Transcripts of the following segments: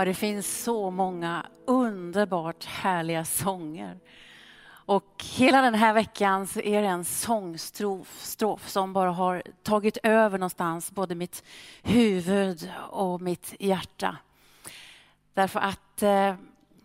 Ja, det finns så många underbart härliga sånger. Och hela den här veckan så är det en sångstrof som bara har tagit över någonstans, både mitt huvud och mitt hjärta. Därför att eh,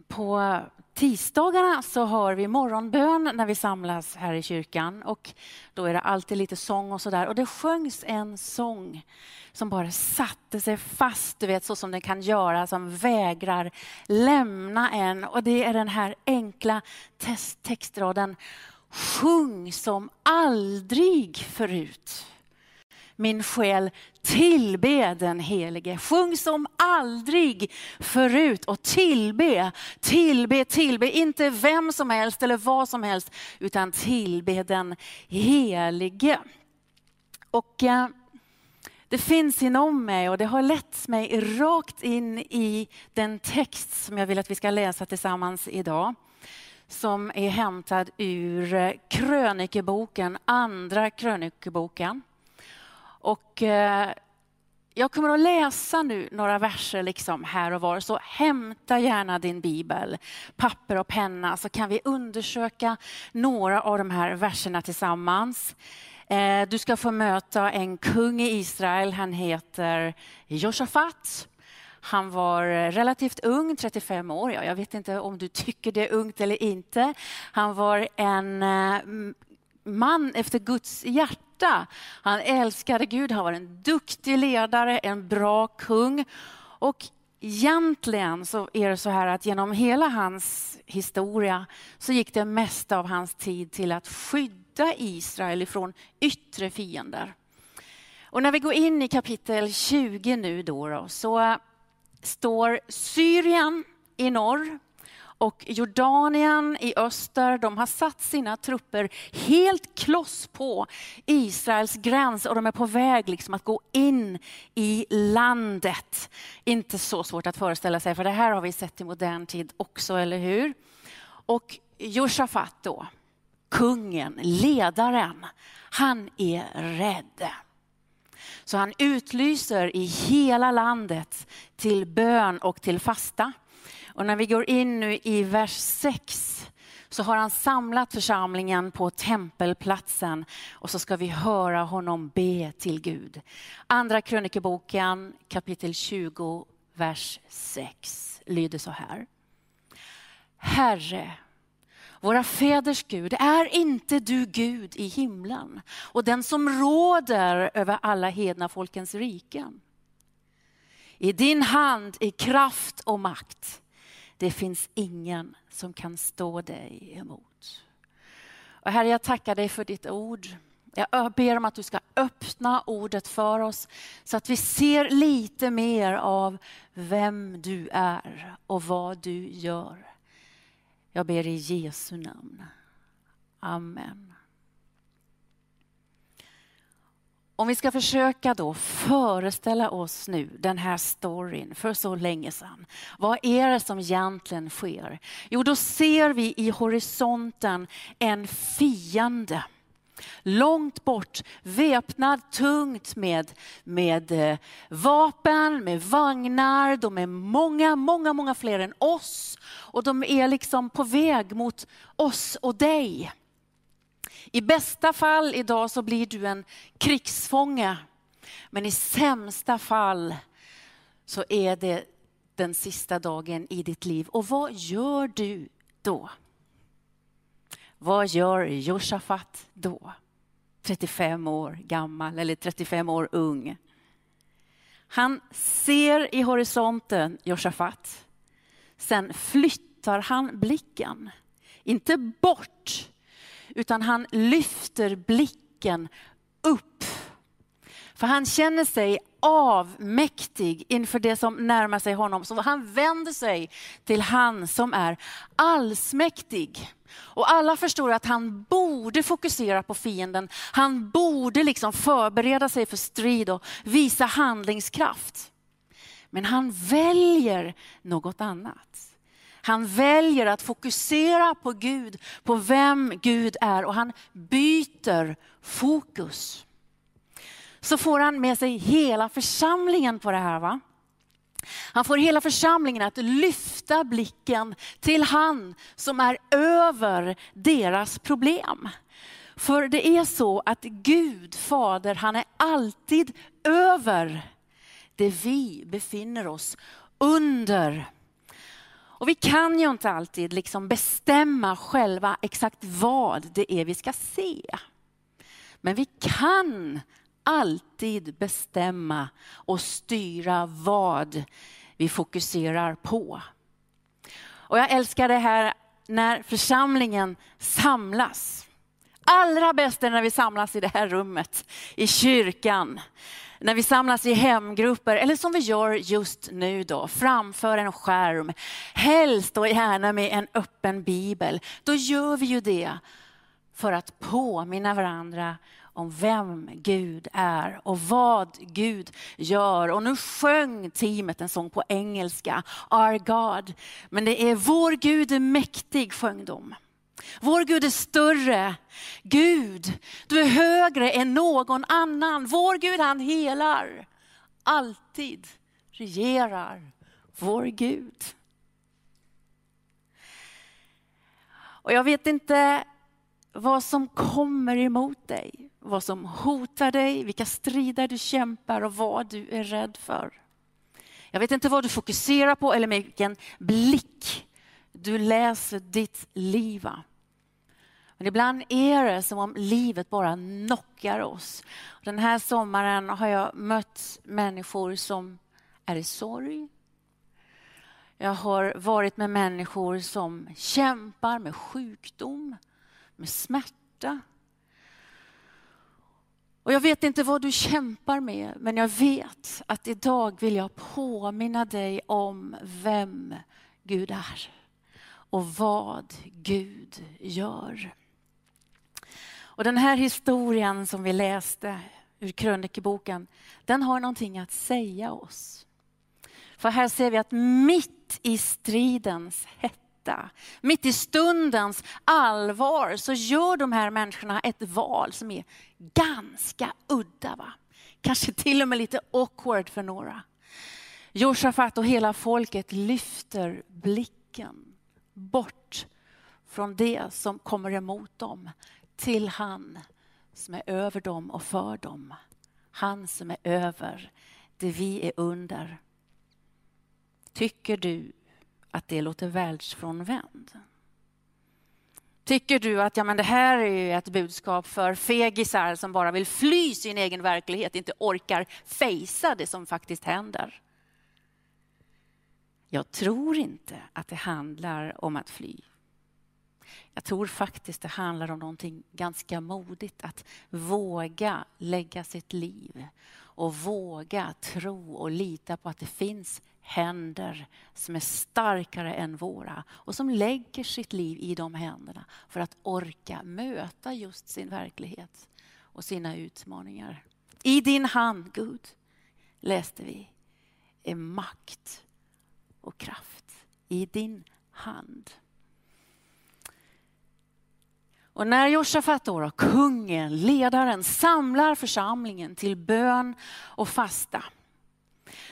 på tisdagarna så har vi morgonbön när vi samlas här i kyrkan. Och då är det alltid lite sång och sådär. Och det sjöngs en sång som bara satte sig fast, du vet så som den kan göra, som vägrar lämna en. Och det är den här enkla textraden. Sjung som aldrig förut. Min själ tillbe den helige. Sjung som aldrig förut och tillbe, tillbe, tillbe. Inte vem som helst eller vad som helst, utan tillbe den helige. Och eh, det finns inom mig och det har lett mig rakt in i den text som jag vill att vi ska läsa tillsammans idag. Som är hämtad ur eh, krönikeboken, andra krönikeboken. Och eh, jag kommer att läsa nu några verser liksom här och var, så hämta gärna din bibel, papper och penna, så kan vi undersöka några av de här verserna tillsammans. Eh, du ska få möta en kung i Israel, han heter Josafat. Han var relativt ung, 35 år. Ja, jag vet inte om du tycker det är ungt eller inte. Han var en eh, man efter Guds hjärta. Han älskade Gud, han var en duktig ledare, en bra kung. Och egentligen så är det så här att genom hela hans historia så gick det mesta av hans tid till att skydda Israel ifrån yttre fiender. Och när vi går in i kapitel 20 nu då, då så står Syrien i norr och Jordanien i öster, de har satt sina trupper helt kloss på Israels gräns och de är på väg liksom att gå in i landet. Inte så svårt att föreställa sig, för det här har vi sett i modern tid också, eller hur? Och Josafat då, kungen, ledaren, han är rädd. Så han utlyser i hela landet till bön och till fasta. Och när vi går in nu i vers 6 så har han samlat församlingen på tempelplatsen och så ska vi höra honom be till Gud. Andra krönikeboken kapitel 20, vers 6 lyder så här. Herre, våra fäders Gud, är inte du Gud i himlen och den som råder över alla hedna folkens riken? I din hand är kraft och makt. Det finns ingen som kan stå dig emot. Och Herre, jag tackar dig för ditt ord. Jag ber om att du ska öppna ordet för oss så att vi ser lite mer av vem du är och vad du gör. Jag ber i Jesu namn. Amen. Om vi ska försöka då föreställa oss nu den här storyn för så länge sedan. Vad är det som egentligen sker? Jo, då ser vi i horisonten en fiende. Långt bort, väpnad tungt med, med eh, vapen, med vagnar. De är många, många, många fler än oss. Och de är liksom på väg mot oss och dig. I bästa fall idag så blir du en krigsfånge. Men i sämsta fall så är det den sista dagen i ditt liv. Och vad gör du då? Vad gör Josafat då? 35 år gammal eller 35 år ung. Han ser i horisonten Josafat. Sen flyttar han blicken. Inte bort, utan han lyfter blicken upp. För han känner sig avmäktig inför det som närmar sig honom. Så han vänder sig till han som är allsmäktig. Och alla förstår att han borde fokusera på fienden. Han borde liksom förbereda sig för strid och visa handlingskraft. Men han väljer något annat. Han väljer att fokusera på Gud, på vem Gud är och han byter fokus. Så får han med sig hela församlingen på det här. Va? Han får hela församlingen att lyfta blicken till han som är över deras problem. För det är så att Gud, Fader, han är alltid över det vi befinner oss under. Och vi kan ju inte alltid liksom bestämma själva exakt vad det är vi ska se. Men vi kan alltid bestämma och styra vad vi fokuserar på. Och jag älskar det här när församlingen samlas. Allra bäst är när vi samlas i det här rummet, i kyrkan. När vi samlas i hemgrupper, eller som vi gör just nu då, framför en skärm. Helst och gärna med en öppen bibel. Då gör vi ju det för att påminna varandra om vem Gud är och vad Gud gör. Och nu sjöng teamet en sång på engelska, Our God. Men det är Vår Gud är mäktig, sjöng de. Vår Gud är större. Gud, du är högre än någon annan. Vår Gud han helar. Alltid regerar vår Gud. Och jag vet inte vad som kommer emot dig, vad som hotar dig, vilka strider du kämpar och vad du är rädd för. Jag vet inte vad du fokuserar på eller med vilken blick du läser ditt liv. Men ibland är det som om livet bara knockar oss. Den här sommaren har jag mött människor som är i sorg. Jag har varit med människor som kämpar med sjukdom, med smärta. Och jag vet inte vad du kämpar med, men jag vet att idag vill jag påminna dig om vem Gud är och vad Gud gör. Och den här historien som vi läste ur krönikeboken, den har någonting att säga oss. För här ser vi att mitt i stridens hetta, mitt i stundens allvar, så gör de här människorna ett val som är ganska udda. Va? Kanske till och med lite awkward för några. Josafat och hela folket lyfter blicken bort från det som kommer emot dem till han som är över dem och för dem. Han som är över det vi är under. Tycker du att det låter världsfrånvänt? Tycker du att ja, men det här är ett budskap för fegisar som bara vill fly sin egen verklighet, inte orkar fejsa det som faktiskt händer? Jag tror inte att det handlar om att fly. Jag tror faktiskt det handlar om någonting ganska modigt. Att våga lägga sitt liv och våga tro och lita på att det finns händer som är starkare än våra och som lägger sitt liv i de händerna för att orka möta just sin verklighet och sina utmaningar. I din hand, Gud, läste vi, är makt och kraft. I din hand. Och när Josafat, då, kungen, ledaren, samlar församlingen till bön och fasta,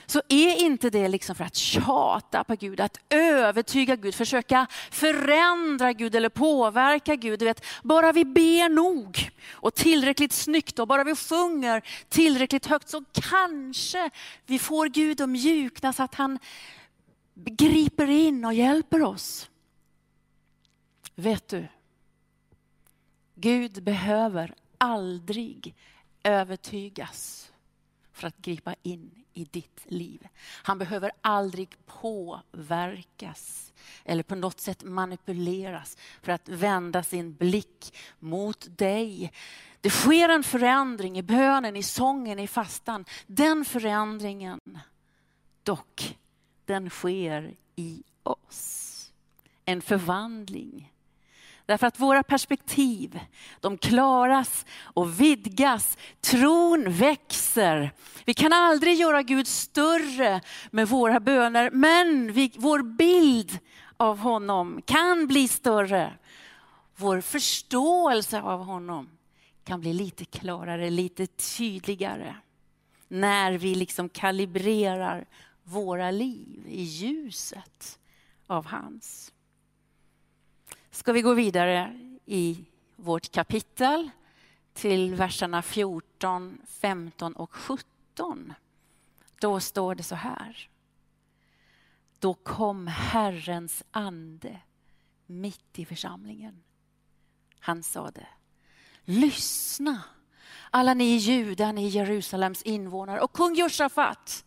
så är inte det liksom för att tjata på Gud, att övertyga Gud, försöka förändra Gud eller påverka Gud. Du vet, bara vi ber nog och tillräckligt snyggt och bara vi sjunger tillräckligt högt så kanske vi får Gud att mjukna så att han griper in och hjälper oss. Vet du, Gud behöver aldrig övertygas för att gripa in i ditt liv. Han behöver aldrig påverkas eller på något sätt manipuleras för att vända sin blick mot dig. Det sker en förändring i bönen, i sången, i fastan. Den förändringen, dock, den sker i oss. En förvandling Därför att våra perspektiv, de klaras och vidgas. Tron växer. Vi kan aldrig göra Gud större med våra böner, men vi, vår bild av honom kan bli större. Vår förståelse av honom kan bli lite klarare, lite tydligare. När vi liksom kalibrerar våra liv i ljuset av hans. Ska vi gå vidare i vårt kapitel till verserna 14, 15 och 17. Då står det så här. Då kom Herrens ande mitt i församlingen. Han sade, lyssna alla ni judar, ni Jerusalems invånare och kung Josafat.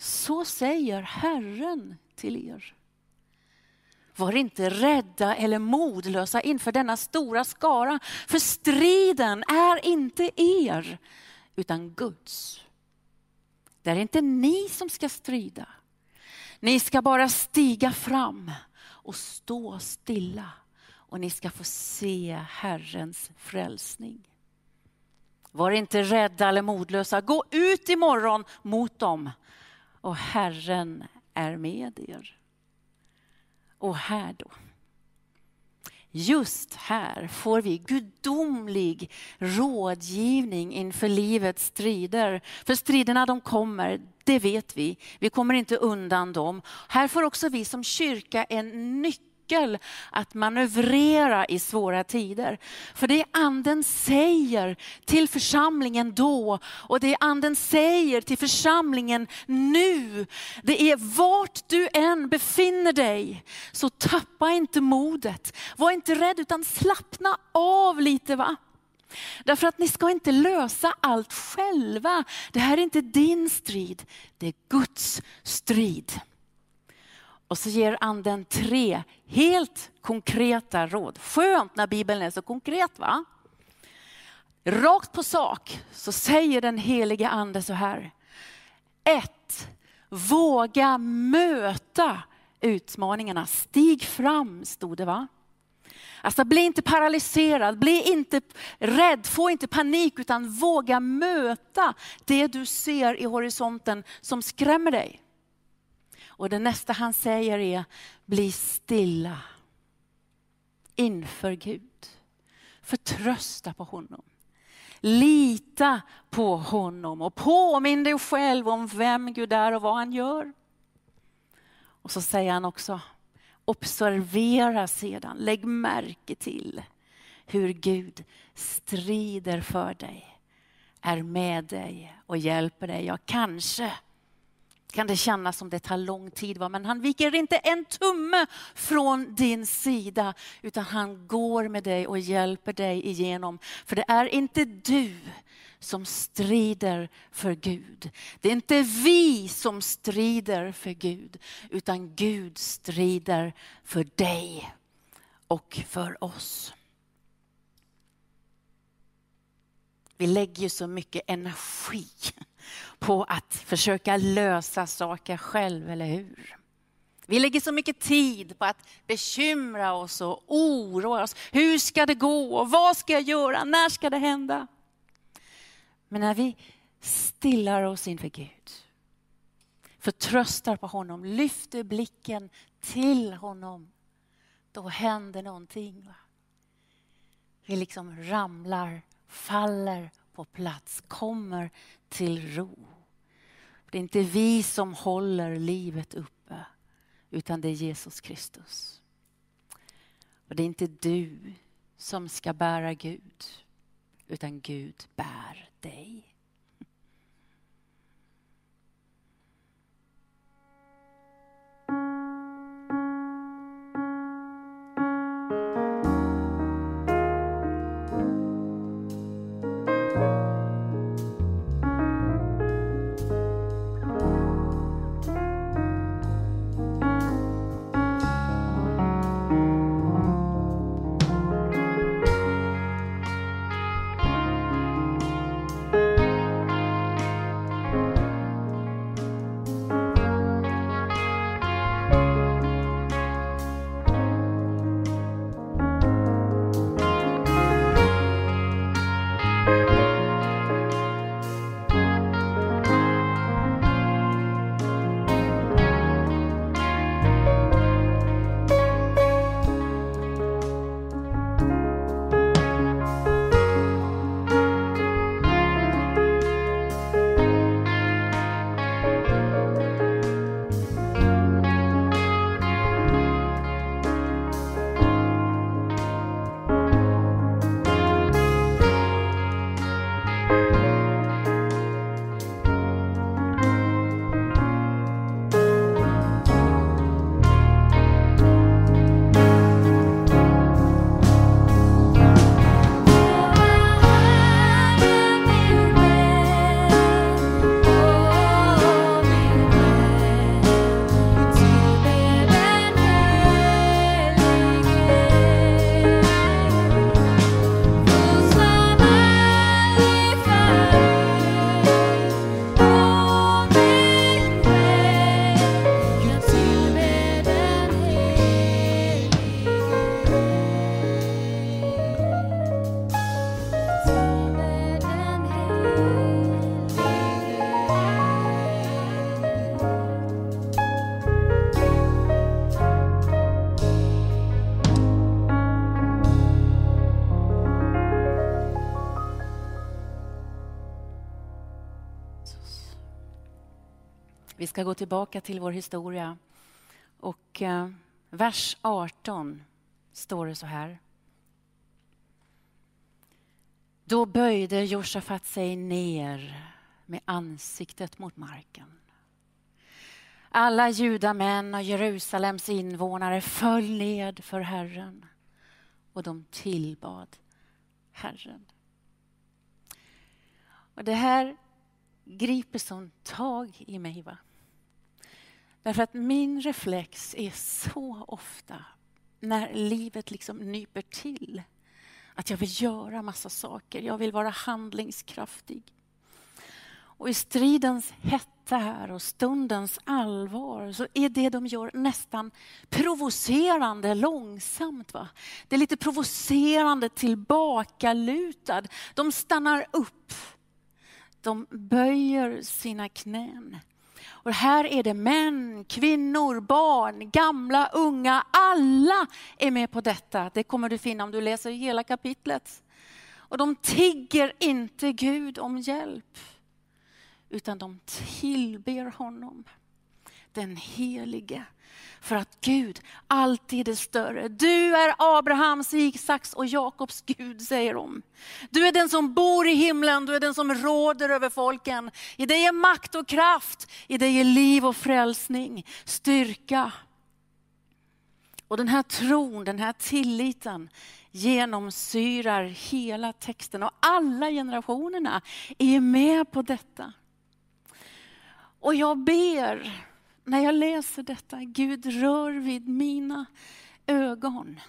Så säger Herren till er. Var inte rädda eller modlösa inför denna stora skara, för striden är inte er, utan Guds. Det är inte ni som ska strida. Ni ska bara stiga fram och stå stilla och ni ska få se Herrens frälsning. Var inte rädda eller modlösa. Gå ut imorgon mot dem och Herren är med er. Och här då. Just här får vi gudomlig rådgivning inför livets strider. För striderna de kommer, det vet vi. Vi kommer inte undan dem. Här får också vi som kyrka en nyckel nyckel att manövrera i svåra tider. För det anden säger till församlingen då och det anden säger till församlingen nu. Det är vart du än befinner dig, så tappa inte modet. Var inte rädd utan slappna av lite. va? Därför att ni ska inte lösa allt själva. Det här är inte din strid, det är Guds strid. Och så ger anden tre helt konkreta råd. Skönt när Bibeln är så konkret va? Rakt på sak så säger den helige ande så här. Ett, våga möta utmaningarna. Stig fram, stod det va? Alltså bli inte paralyserad, bli inte rädd, få inte panik utan våga möta det du ser i horisonten som skrämmer dig. Och det nästa han säger är, bli stilla inför Gud. Förtrösta på honom. Lita på honom och påminn dig själv om vem Gud är och vad han gör. Och så säger han också, observera sedan, lägg märke till hur Gud strider för dig, är med dig och hjälper dig. Ja, kanske kan det kännas som det tar lång tid. Va? Men han viker inte en tumme från din sida, utan han går med dig och hjälper dig igenom. För det är inte du som strider för Gud. Det är inte vi som strider för Gud, utan Gud strider för dig och för oss. Vi lägger ju så mycket energi på att försöka lösa saker själv, eller hur? Vi lägger så mycket tid på att bekymra oss och oroa oss. Hur ska det gå? Vad ska jag göra? När ska det hända? Men när vi stillar oss inför Gud, förtröstar på honom, lyfter blicken till honom, då händer någonting. Va? Vi liksom ramlar, faller på plats, kommer till ro. Det är inte vi som håller livet uppe, utan det är Jesus Kristus. Och det är inte du som ska bära Gud, utan Gud bär dig. Ska gå tillbaka till vår historia. Och eh, vers 18 står det så här. Då böjde Josafat sig ner med ansiktet mot marken. Alla judamän och Jerusalems invånare föll ned för Herren och de tillbad Herren. Och det här griper som tag i mig. Va? Därför att min reflex är så ofta när livet liksom nyper till att jag vill göra massa saker. Jag vill vara handlingskraftig. Och i stridens hetta här och stundens allvar så är det de gör nästan provocerande långsamt. Va? Det är lite provocerande tillbakalutad. De stannar upp. De böjer sina knän. Och här är det män, kvinnor, barn, gamla, unga. Alla är med på detta. Det kommer du finna om du läser hela kapitlet. Och de tigger inte Gud om hjälp utan de tillber honom, den helige. För att Gud alltid är större. Du är Abrahams, Isaks och Jakobs Gud, säger de. Du är den som bor i himlen, du är den som råder över folken. I dig är makt och kraft, i dig är liv och frälsning, styrka. Och den här tron, den här tilliten genomsyrar hela texten och alla generationerna är med på detta. Och jag ber, när jag läser detta, Gud rör vid mina ögon.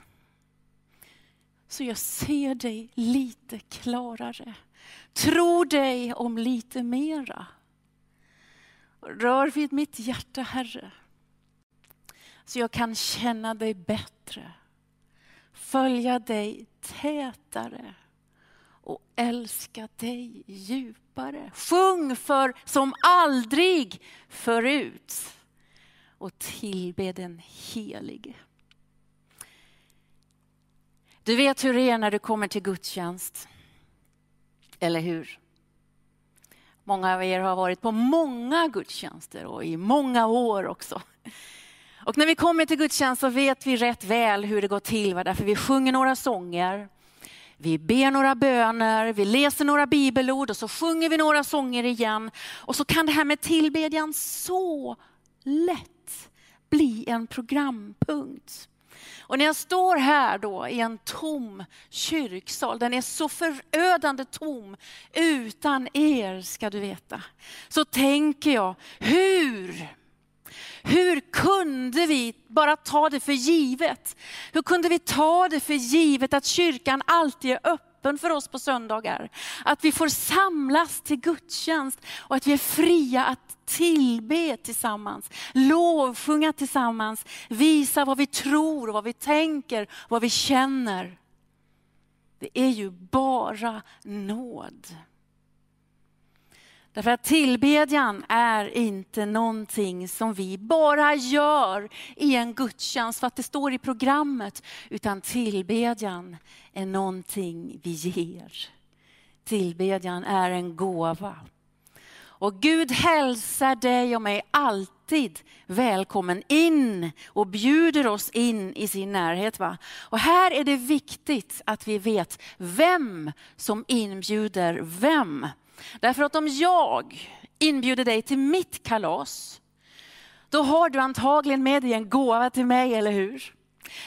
Så jag ser dig lite klarare. Tror dig om lite mera. Rör vid mitt hjärta, Herre. Så jag kan känna dig bättre. Följa dig tätare och älska dig djupare. Sjung för som aldrig förut och tillbe den helige. Du vet hur det är när du kommer till gudstjänst. Eller hur? Många av er har varit på många gudstjänster och i många år också. Och när vi kommer till gudstjänst så vet vi rätt väl hur det går till, därför vi sjunger några sånger. Vi ber några böner, vi läser några bibelord och så sjunger vi några sånger igen. Och så kan det här med tillbedjan så lätt bli en programpunkt. Och när jag står här då i en tom kyrksal, den är så förödande tom utan er ska du veta. Så tänker jag, hur hur kunde vi bara ta det för givet? Hur kunde vi ta det för givet att kyrkan alltid är öppen för oss på söndagar? Att vi får samlas till gudstjänst och att vi är fria att tillbe tillsammans, lovsjunga tillsammans, visa vad vi tror, vad vi tänker, vad vi känner. Det är ju bara nåd. Därför att tillbedjan är inte någonting som vi bara gör i en gudstjänst för att det står i programmet, utan tillbedjan är någonting vi ger. Tillbedjan är en gåva. Och Gud hälsar dig och mig alltid välkommen in och bjuder oss in i sin närhet. Va? Och här är det viktigt att vi vet vem som inbjuder vem. Därför att om jag inbjuder dig till mitt kalas, då har du antagligen med dig en gåva till mig, eller hur?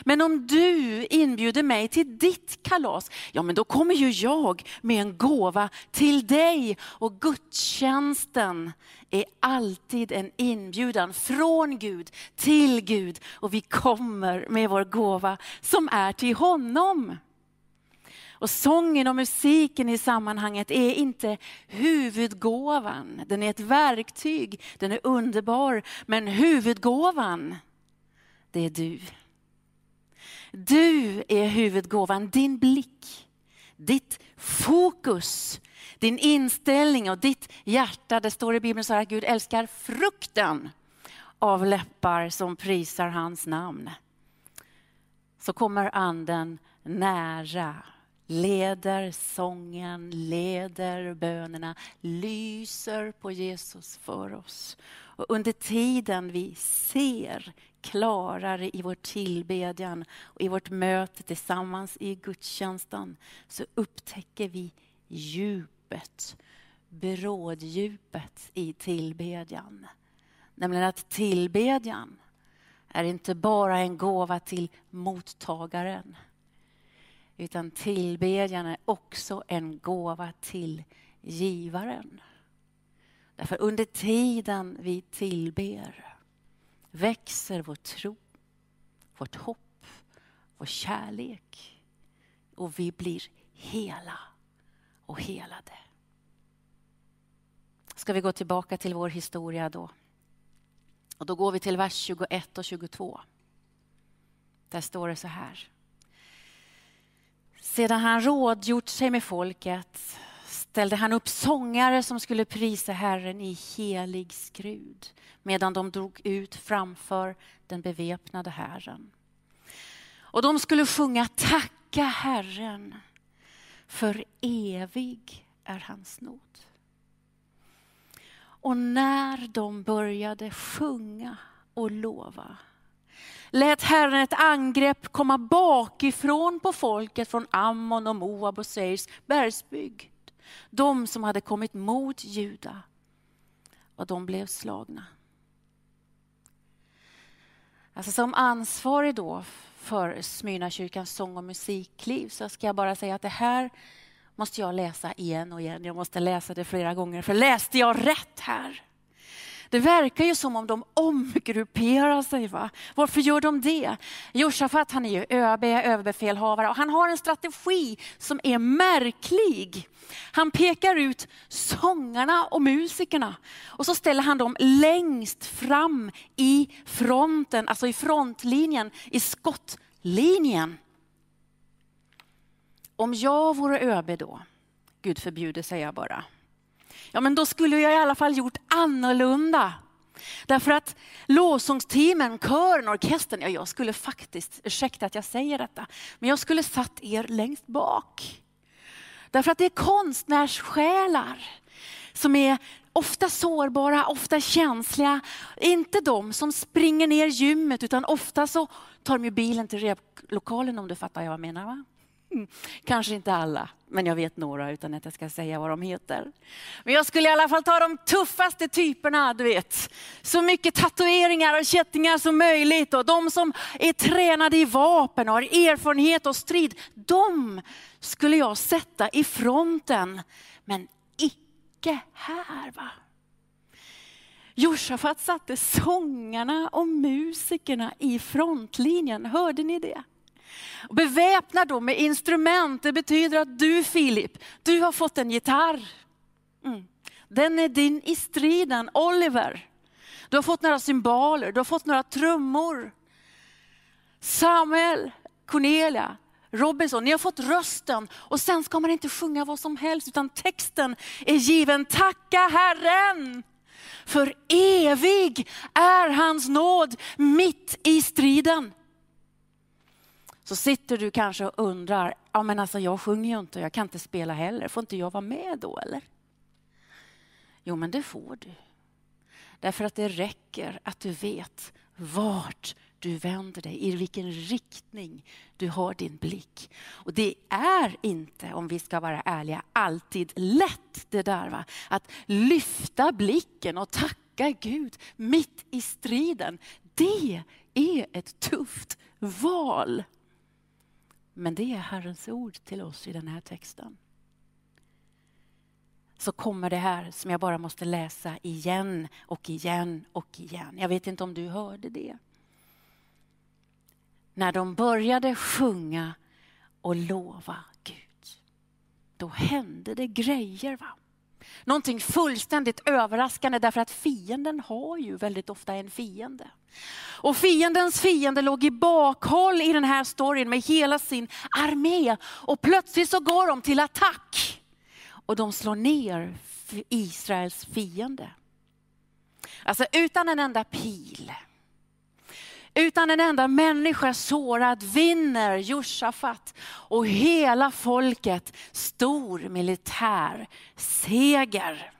Men om du inbjuder mig till ditt kalas, ja men då kommer ju jag med en gåva till dig. Och gudstjänsten är alltid en inbjudan från Gud till Gud. Och vi kommer med vår gåva som är till honom. Och sången och musiken i sammanhanget är inte huvudgåvan. Den är ett verktyg, den är underbar. Men huvudgåvan, det är du. Du är huvudgåvan, din blick, ditt fokus, din inställning och ditt hjärta. Det står i Bibeln så här att Gud älskar frukten av läppar som prisar hans namn. Så kommer anden nära leder sången, leder bönerna, lyser på Jesus för oss. Och under tiden vi ser klarare i vår tillbedjan och i vårt möte tillsammans i gudstjänsten så upptäcker vi djupet, bråddjupet i tillbedjan. Nämligen att tillbedjan är inte bara en gåva till mottagaren utan tillbedjan är också en gåva till givaren. Därför under tiden vi tillber växer vår tro, vårt hopp, vår kärlek och vi blir hela och helade. Ska vi gå tillbaka till vår historia då? Och då går vi till vers 21 och 22. Där står det så här. Sedan han rådgjort sig med folket ställde han upp sångare som skulle prisa Herren i helig skrud medan de drog ut framför den beväpnade Herren. Och de skulle sjunga Tacka Herren, för evig är hans nåd. Och när de började sjunga och lova lät Herren ett angrepp komma bakifrån på folket från Ammon och Moab och Seirs bergsbygd. De som hade kommit mot Juda och de blev slagna. Alltså som ansvarig då för Smyrnakyrkans sång och musikliv så ska jag bara säga att det här måste jag läsa igen och igen. Jag måste läsa det flera gånger, för läste jag rätt här? Det verkar ju som om de omgrupperar sig. Va? Varför gör de det? Josafat han är ju ÖB, överbefälhavare och han har en strategi som är märklig. Han pekar ut sångarna och musikerna och så ställer han dem längst fram i fronten, alltså i frontlinjen, i skottlinjen. Om jag vore ÖB då, Gud förbjude säger jag bara, ja men då skulle jag i alla fall gjort annorlunda. Därför att lovsångsteamen, kören, orkestern, ja jag skulle faktiskt, ursäkta att jag säger detta, men jag skulle satt er längst bak. Därför att det är konstnärssjälar som är ofta sårbara, ofta känsliga. Inte de som springer ner gymmet utan ofta så tar de ju bilen till replokalen om du fattar vad jag menar. Va? Mm. Kanske inte alla, men jag vet några utan att jag ska säga vad de heter. Men jag skulle i alla fall ta de tuffaste typerna, du vet. Så mycket tatueringar och kättingar som möjligt och de som är tränade i vapen och har erfarenhet och strid. De skulle jag sätta i fronten, men icke här. va. Josafat satte sångarna och musikerna i frontlinjen, hörde ni det? Beväpna dem med instrument, det betyder att du Filip, du har fått en gitarr. Mm. Den är din i striden, Oliver. Du har fått några symboler, du har fått några trummor. Samuel, Cornelia, Robinson, ni har fått rösten och sen ska man inte sjunga vad som helst utan texten är given. Tacka Herren! För evig är hans nåd mitt i striden så sitter du kanske och undrar, ja men alltså jag sjunger ju inte och jag kan inte spela heller, får inte jag vara med då eller? Jo men det får du. Därför att det räcker att du vet vart du vänder dig, i vilken riktning du har din blick. Och det är inte, om vi ska vara ärliga, alltid lätt det där. Va? Att lyfta blicken och tacka Gud mitt i striden. Det är ett tufft val. Men det är Herrens ord till oss i den här texten. Så kommer det här som jag bara måste läsa igen och igen och igen. Jag vet inte om du hörde det. När de började sjunga och lova Gud, då hände det grejer. va? Någonting fullständigt överraskande därför att fienden har ju väldigt ofta en fiende. Och fiendens fiende låg i bakhåll i den här storyn med hela sin armé. Och plötsligt så går de till attack. Och de slår ner Israels fiende. Alltså utan en enda pil, Utan en enda människa sårad vinner Josafat och hela folket stor militär seger.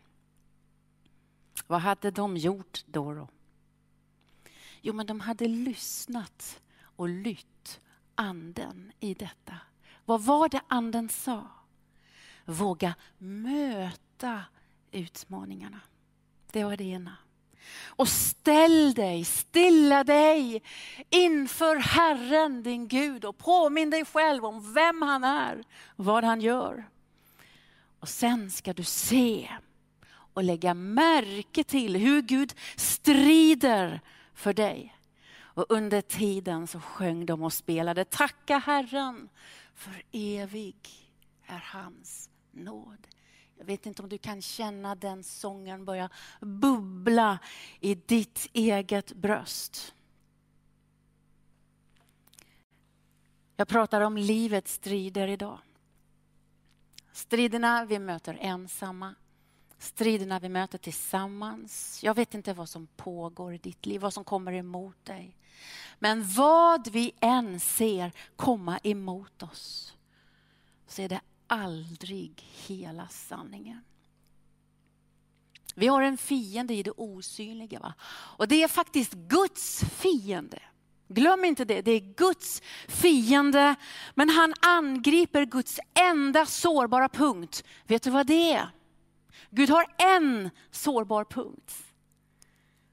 Vad hade de gjort då? då? Jo, men de hade lyssnat och lytt anden i detta. Vad var det anden sa? Våga möta utmaningarna. Det var det ena. Och ställ dig, stilla dig inför Herren din Gud och påminn dig själv om vem han är, vad han gör. Och sen ska du se och lägga märke till hur Gud strider för dig. Och under tiden så sjöng de och spelade Tacka Herren för evig är hans nåd. Jag vet inte om du kan känna den sången börja bubbla i ditt eget bröst. Jag pratar om livets strider idag. Striderna vi möter ensamma, striderna vi möter tillsammans. Jag vet inte vad som pågår i ditt liv, vad som kommer emot dig. Men vad vi än ser komma emot oss så är det aldrig hela sanningen. Vi har en fiende i det osynliga. Va? Och det är faktiskt Guds fiende. Glöm inte det, det är Guds fiende. Men han angriper Guds enda sårbara punkt. Vet du vad det är? Gud har en sårbar punkt.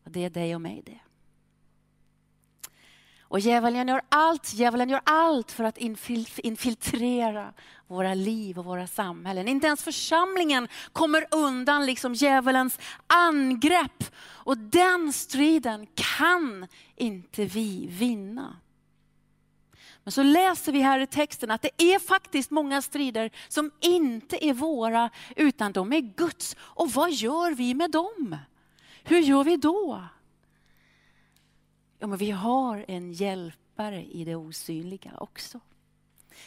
Och det är dig och mig det. Och djävulen gör allt, djävulen gör allt för att infiltrera våra liv och våra samhällen. Inte ens församlingen kommer undan liksom djävulens angrepp. Och den striden kan inte vi vinna. Men så läser vi här i texten att det är faktiskt många strider som inte är våra, utan de är Guds. Och vad gör vi med dem? Hur gör vi då? Ja, men vi har en hjälpare i det osynliga också.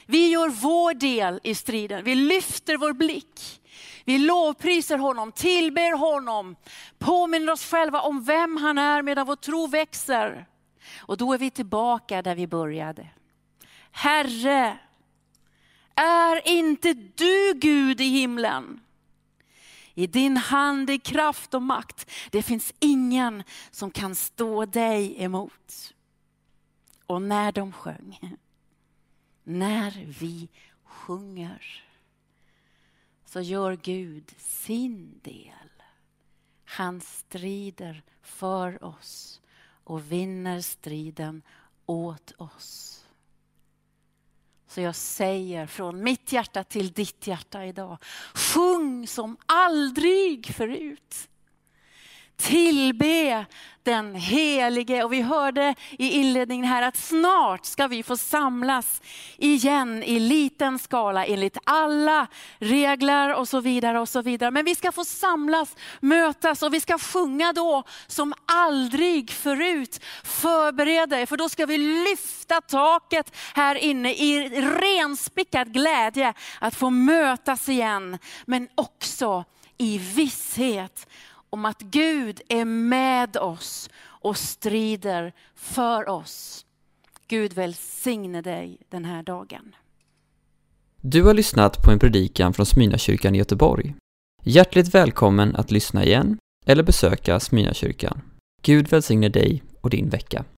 Vi gör vår del i striden. Vi lyfter vår blick. Vi lovprisar honom, tillber honom, påminner oss själva om vem han är medan vår tro växer. Och då är vi tillbaka där vi började. Herre, är inte du Gud i himlen? I din hand är kraft och makt. Det finns ingen som kan stå dig emot. Och när de sjöng, när vi sjunger, så gör Gud sin del. Han strider för oss och vinner striden åt oss. Så jag säger från mitt hjärta till ditt hjärta idag, sjung som aldrig förut. Tillbe den helige. Och vi hörde i inledningen här att snart ska vi få samlas igen i liten skala enligt alla regler och så vidare. och så vidare. Men vi ska få samlas, mötas och vi ska sjunga då som aldrig förut. Förbered dig, för då ska vi lyfta taket här inne i renspickad glädje att få mötas igen. Men också i visshet om att Gud är med oss och strider för oss. Gud välsigne dig den här dagen. Du har lyssnat på en predikan från Smyrnakyrkan i Göteborg. Hjärtligt välkommen att lyssna igen eller besöka Smyrnakyrkan. Gud välsigne dig och din vecka.